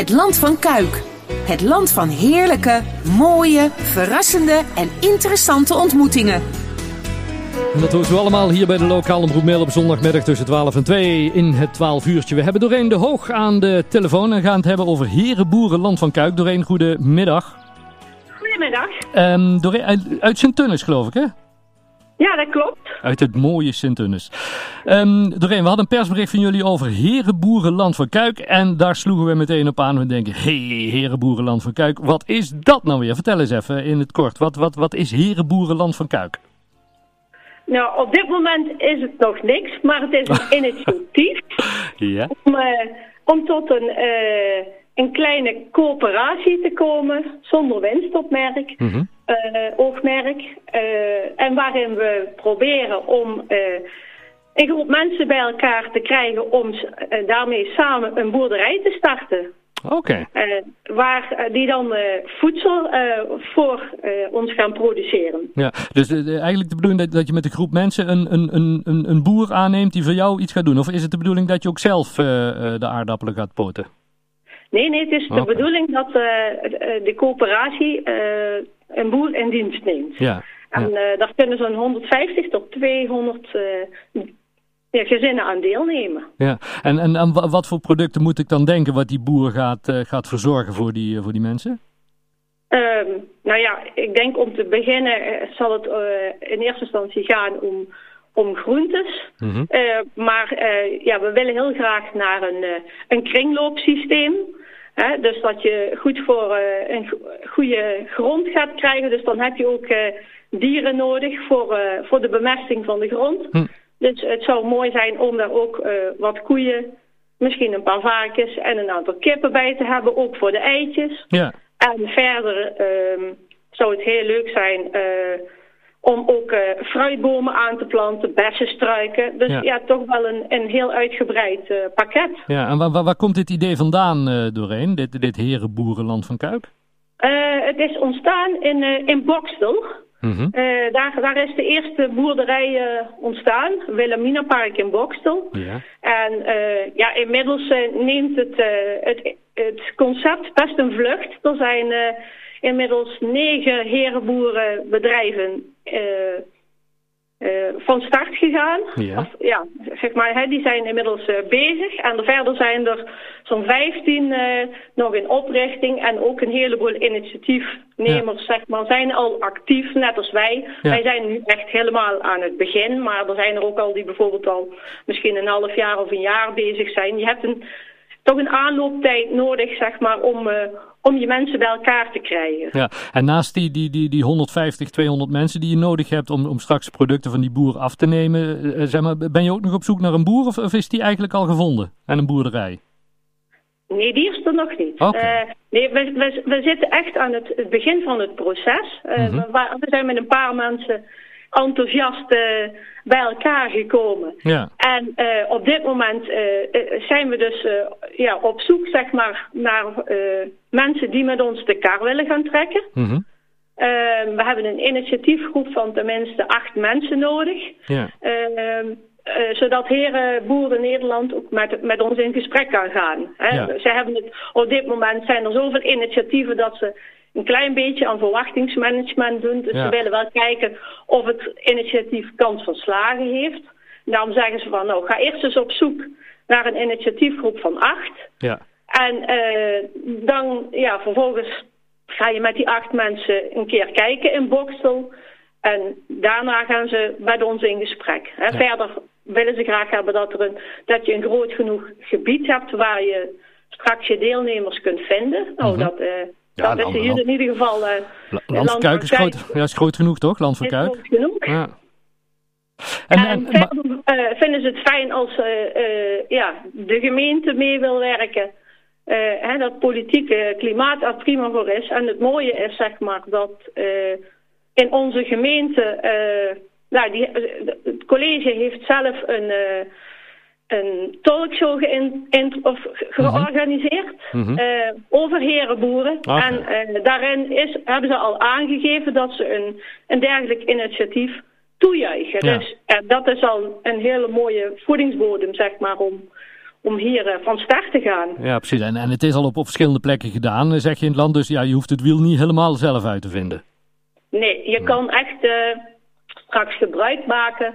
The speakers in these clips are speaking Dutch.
Het land van Kuik. Het land van heerlijke, mooie, verrassende en interessante ontmoetingen. En dat hoort u allemaal hier bij de lokale omroep op zondagmiddag tussen 12 en 2 in het 12 uurtje. We hebben Doreen de Hoog aan de telefoon en gaan het hebben over Herenboeren Land van Kuik. Doreen, goedemiddag. Goedemiddag. Um, Doreen, uit, uit Sint-Tunis geloof ik hè? Ja, dat klopt. Uit het mooie Sint-Tunis. Um, Doreen, we hadden een persbericht van jullie over Herenboerenland van Kuik. En daar sloegen we meteen op aan. We denken, hé, hey, Herenboerenland van Kuik. Wat is dat nou weer? Vertel eens even in het kort. Wat, wat, wat is Herenboerenland van Kuik? Nou, op dit moment is het nog niks. Maar het is een initiatief. ja. Om, uh, om tot een... Uh, een kleine coöperatie te komen, zonder winstopmerk, mm -hmm. uh, oogmerk. Uh, en waarin we proberen om uh, een groep mensen bij elkaar te krijgen om daarmee samen een boerderij te starten. Oké. Okay. waar die dan voedsel voor ons gaan produceren. Ja, dus eigenlijk de bedoeling dat, dat je met een groep mensen een, een, een, een boer aanneemt die voor jou iets gaat doen? Of is het de bedoeling dat je ook zelf de aardappelen gaat poten? Nee, nee, het is de bedoeling dat uh, de coöperatie uh, een boer in dienst neemt. Ja, en ja. Daar kunnen zo'n 150 tot 200 ja, gezinnen aan deelnemen. Ja, en, en, en wat voor producten moet ik dan denken wat die boer gaat, gaat verzorgen voor die, voor die mensen? Um, nou ja, ik denk om te beginnen zal het in eerste instantie gaan om om groentes. Mm -hmm. maar ja, we willen heel graag naar een, een kringloopsysteem. Hè? Dus dat je goed voor een goede grond gaat krijgen. Dus dan heb je ook dieren nodig voor, voor de bemesting van de grond. Hm. Dus het zou mooi zijn om daar ook wat koeien, misschien een paar varkens en een aantal kippen bij te hebben. Ook voor de eitjes. Ja. En verder zou het heel leuk zijn om ook uh, fruitbomen aan te planten, bessenstruiken. Dus ja, ja toch wel een, een heel uitgebreid uh, pakket. Ja, en waar, waar, waar, komt dit idee vandaan uh, doorheen, dit, dit herenboerenland van Kuik? het is ontstaan in, in Bokstel. -hmm. daar, daar is de eerste boerderij ontstaan, Wilhelmina Park in Bokstel. Ja. En ja, inmiddels neemt het, het, het concept best een vlucht. Er zijn inmiddels negen herenboerenbedrijven van start gegaan. Ja. Of, ja zeg maar, hè, die zijn inmiddels uh, bezig. En verder zijn er zo'n 15 nog in oprichting. En ook een heleboel initiatiefnemers ja. zeg maar, zijn al actief, net als wij. Ja. Wij zijn nu echt helemaal aan het begin. Maar er zijn er ook al die bijvoorbeeld al misschien een half jaar of een jaar bezig zijn. Je hebt een, toch een aanlooptijd nodig zeg maar, om om je mensen bij elkaar te krijgen. Ja, en naast die, die, die, die 150, 200 mensen die je nodig hebt om, om straks producten van die boer af te nemen, uh, zeg maar, ben je ook nog op zoek naar een boer of, of is die eigenlijk al gevonden en een boerderij? Nee, die is er nog niet. Okay. Uh, nee, we, we, we zitten echt aan het, het begin van het proces. Uh, mm -hmm. we, we zijn met een paar mensen enthousiast uh, bij elkaar gekomen. Ja. En uh, op dit moment uh, zijn we dus ja, op zoek zeg maar, naar mensen die met ons de kar willen gaan trekken. Mm -hmm. we hebben een initiatiefgroep van tenminste acht mensen nodig. Ja. zodat heren boeren Nederland ook met, met ons in gesprek kan gaan. Hè? Ja. Ze hebben het, op dit moment zijn er zoveel initiatieven dat ze een klein beetje aan verwachtingsmanagement doen. Dus Ja. we willen wel kijken of het initiatief kans van slagen heeft. Daarom zeggen ze van, nou, ga eerst eens op zoek naar een initiatiefgroep van acht. Ja. En uh, dan, ja, vervolgens ga je met die acht mensen een keer kijken in Bokstel. En daarna gaan ze met ons in gesprek. Hè. Ja. Verder willen ze graag hebben dat, er een, dat je een groot genoeg gebied hebt waar je straks je deelnemers kunt vinden. Nou, Mhm. dat, uh, Ja, dat land- is hier land- in ieder geval... Uh, Land van Kuik is groot, ja, is groot genoeg toch? Land van is Kuik. groot genoeg. Ja. En, En, en, maar- verder eh, vinden ze het fijn als eh, eh, ja, de gemeente mee wil werken. Eh, hè, dat politieke klimaat er prima voor is. En het mooie is zeg maar dat eh, in onze gemeente... eh, nou, die, het college heeft zelf een, eh, een talkshow in, of georganiseerd Mhm. eh, over herenboeren. Oké. En eh, daarin is, hebben ze al aangegeven dat ze een, een dergelijk initiatief toejuichen. Ja. Dus eh, dat is al een hele mooie voedingsbodem, zeg maar, om, om hier van start te gaan. Ja, precies. En, en het is al op, op verschillende plekken gedaan, zeg je in het land. Dus ja, je hoeft het wiel niet helemaal zelf uit te vinden. Nee, je kan echt straks gebruik maken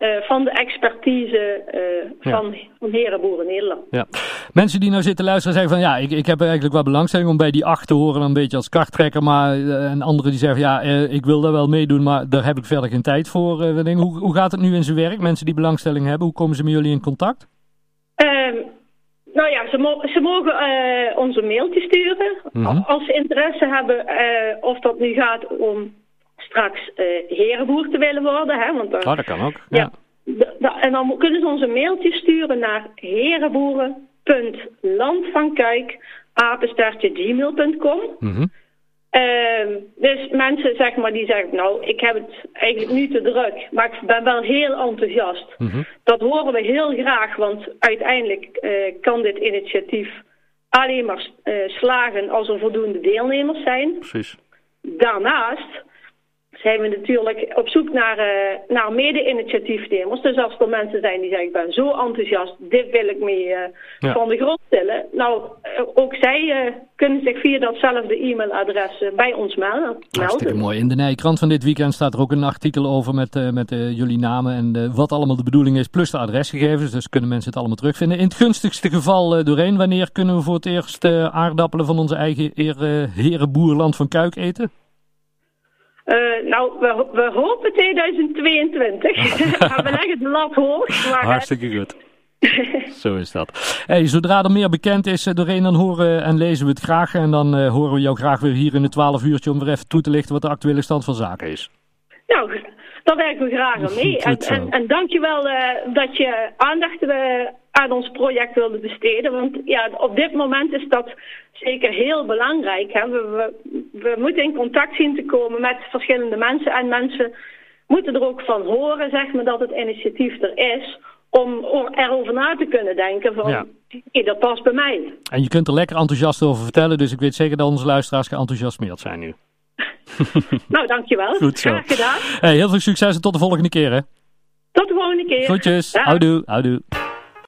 uh, van de expertise uh, van, ja. van Herenboeren Nederland. Ja. Mensen die nou zitten luisteren zeggen van ja, ik, ik heb eigenlijk wel belangstelling om bij die acht te horen een beetje als karttrekker. Maar uh, en anderen die zeggen ja, ik wil daar wel meedoen, maar daar heb ik verder geen tijd voor. hoe, hoe gaat het nu in zijn werk? Mensen die belangstelling hebben, hoe komen ze met jullie in contact? Ehm, nou ja, ze, mo ze mogen ons een mailtje sturen. Mm -hmm. Als ze interesse hebben of dat nu gaat om straks uh, herenboer te willen worden. Hè, want dan, oh, dat kan ook. Ja. ja. en dan kunnen ze ons een mailtje sturen naar herenboeren.landvankuik.gmail.com mm -hmm. uh, Dus mensen zeg maar, die zeggen, nou, ik heb het eigenlijk nu te druk, maar ik ben wel heel enthousiast. Mm -hmm. Dat horen we heel graag, want uiteindelijk uh, kan dit initiatief alleen maar slagen als er voldoende deelnemers zijn. Precies. Daarnaast zijn we natuurlijk op zoek naar, uh, naar mede-initiatiefnemers. Dus als er mensen zijn die zeggen, ik ben zo enthousiast, dit wil ik mee uh, ja. van de grond stellen. Nou, uh, ook zij kunnen zich via datzelfde e-mailadres bij ons melden. Hartstikke mooi. In de Nijkrant van dit weekend staat er ook een artikel over met, met jullie namen en wat allemaal de bedoeling is, plus de adresgegevens. Dus kunnen mensen het allemaal terugvinden. In het gunstigste geval doorheen, wanneer kunnen we voor het eerst aardappelen van onze eigen herenboerland van Kuik eten? Uh, nou, we, we, hopen 2022. we leggen de lat hoog. Maar, Hartstikke goed. Zo is dat. Hey, zodra er meer bekend is uh, doorheen, dan horen en lezen we het graag. En dan uh, horen we jou graag weer hier in het 12 uurtje om weer even toe te lichten wat de actuele stand van zaken is. Nou, daar werken we graag aan mee. en, en, en dankjewel uh, dat je aandacht aan ons project wilde besteden. Want ja, op dit moment is dat zeker heel belangrijk. Hè? We, we, we, moeten in contact zien te komen met verschillende mensen. En mensen moeten er ook van horen, zeg maar, dat het initiatief er is. Om erover na te kunnen denken van, ja. dat past bij mij. En je kunt er lekker enthousiast over vertellen. Dus ik weet zeker dat onze luisteraars geenthousiasmeerd zijn nu. nou, dankjewel. Goed zo. Graag gedaan. Hey, heel veel succes en tot de volgende keer, hè. Tot de volgende keer. Groetjes. Houdoe. Houdoe.